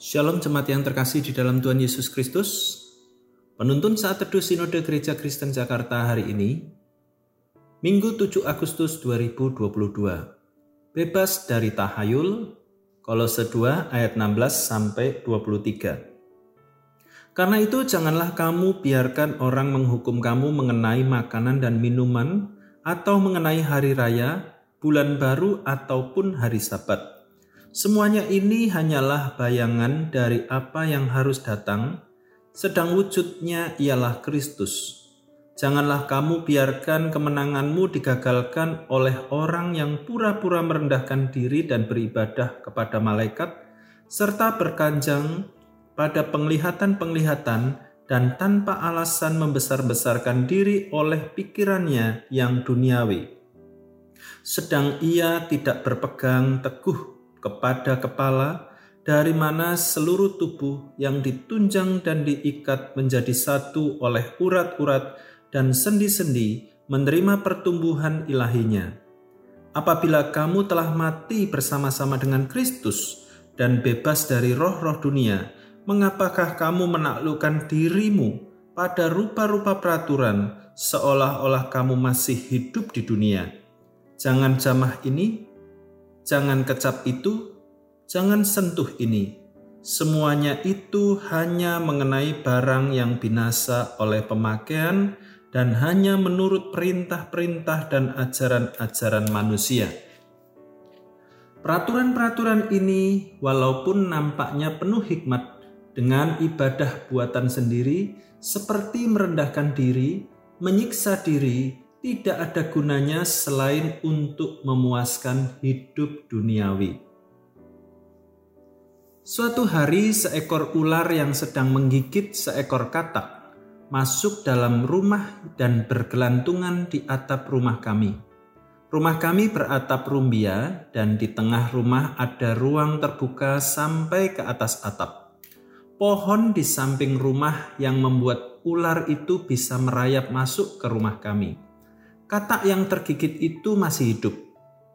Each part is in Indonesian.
Shalom jemaat yang terkasih di dalam Tuhan Yesus Kristus. Penuntun saat teduh Sinode Gereja Kristen Jakarta hari ini, Minggu 7 Agustus 2022. Bebas dari tahayul, Kolose 2 ayat 16 sampai 23. Karena itu janganlah kamu biarkan orang menghukum kamu mengenai makanan dan minuman atau mengenai hari raya, bulan baru ataupun hari Sabat Semuanya ini hanyalah bayangan dari apa yang harus datang, sedang wujudnya ialah Kristus. Janganlah kamu biarkan kemenanganmu digagalkan oleh orang yang pura-pura merendahkan diri dan beribadah kepada malaikat, serta berkanjang pada penglihatan-penglihatan dan tanpa alasan membesar-besarkan diri oleh pikirannya yang duniawi. Sedang ia tidak berpegang teguh kepada kepala, dari mana seluruh tubuh yang ditunjang dan diikat menjadi satu oleh urat-urat dan sendi-sendi menerima pertumbuhan ilahinya. Apabila kamu telah mati bersama-sama dengan Kristus dan bebas dari roh-roh dunia, mengapakah kamu menaklukkan dirimu pada rupa-rupa peraturan seolah-olah kamu masih hidup di dunia? Jangan jamah ini jangan kecap itu, jangan sentuh ini. Semuanya itu hanya mengenai barang yang binasa oleh pemakaian dan hanya menurut perintah-perintah dan ajaran-ajaran manusia. Peraturan-peraturan ini, walaupun nampaknya penuh hikmat dengan ibadah buatan sendiri, seperti merendahkan diri, menyiksa diri, tidak ada gunanya selain untuk memuaskan hidup duniawi. Suatu hari, seekor ular yang sedang menggigit seekor katak masuk dalam rumah dan bergelantungan di atap rumah kami. Rumah kami beratap rumbia, dan di tengah rumah ada ruang terbuka sampai ke atas atap. Pohon di samping rumah yang membuat ular itu bisa merayap masuk ke rumah kami Katak yang tergigit itu masih hidup.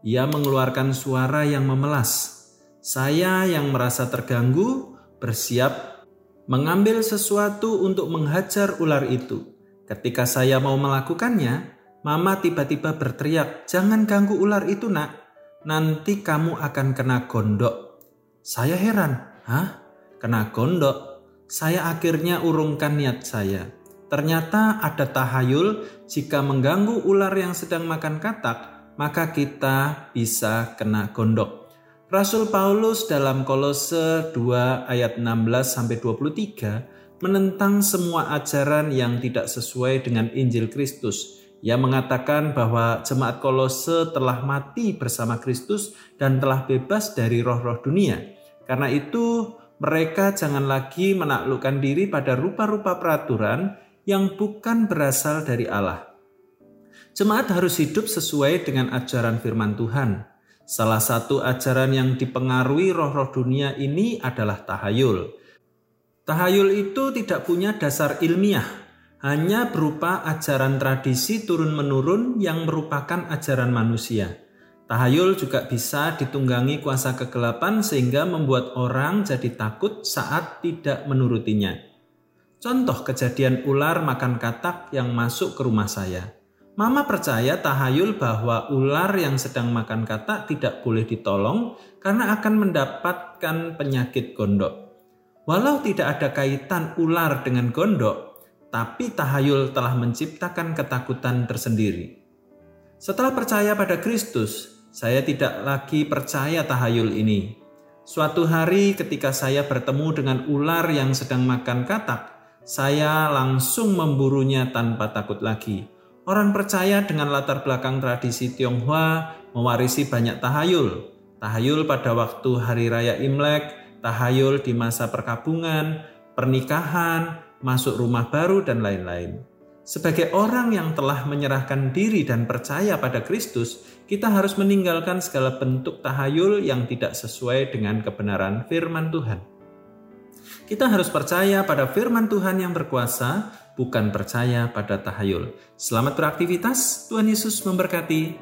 Ia mengeluarkan suara yang memelas. Saya yang merasa terganggu bersiap mengambil sesuatu untuk menghajar ular itu. Ketika saya mau melakukannya, Mama tiba-tiba berteriak, "Jangan ganggu ular itu, Nak. Nanti kamu akan kena gondok." Saya heran, "Hah? Kena gondok?" Saya akhirnya urungkan niat saya. Ternyata ada tahayul jika mengganggu ular yang sedang makan katak, maka kita bisa kena gondok. Rasul Paulus dalam Kolose 2 ayat 16 sampai 23 menentang semua ajaran yang tidak sesuai dengan Injil Kristus. Ia mengatakan bahwa jemaat Kolose telah mati bersama Kristus dan telah bebas dari roh-roh dunia. Karena itu, mereka jangan lagi menaklukkan diri pada rupa-rupa peraturan yang bukan berasal dari Allah. Jemaat harus hidup sesuai dengan ajaran firman Tuhan. Salah satu ajaran yang dipengaruhi roh-roh dunia ini adalah tahayul. Tahayul itu tidak punya dasar ilmiah, hanya berupa ajaran tradisi turun-menurun yang merupakan ajaran manusia. Tahayul juga bisa ditunggangi kuasa kegelapan sehingga membuat orang jadi takut saat tidak menurutinya. Contoh kejadian ular makan katak yang masuk ke rumah saya. Mama percaya tahayul bahwa ular yang sedang makan katak tidak boleh ditolong karena akan mendapatkan penyakit gondok. Walau tidak ada kaitan ular dengan gondok, tapi tahayul telah menciptakan ketakutan tersendiri. Setelah percaya pada Kristus, saya tidak lagi percaya tahayul ini. Suatu hari, ketika saya bertemu dengan ular yang sedang makan katak, saya langsung memburunya tanpa takut lagi. Orang percaya dengan latar belakang tradisi Tionghoa mewarisi banyak tahayul. Tahayul pada waktu hari raya Imlek, tahayul di masa perkabungan, pernikahan, masuk rumah baru, dan lain-lain. Sebagai orang yang telah menyerahkan diri dan percaya pada Kristus, kita harus meninggalkan segala bentuk tahayul yang tidak sesuai dengan kebenaran firman Tuhan. Kita harus percaya pada firman Tuhan yang berkuasa, bukan percaya pada tahayul. Selamat beraktivitas, Tuhan Yesus memberkati.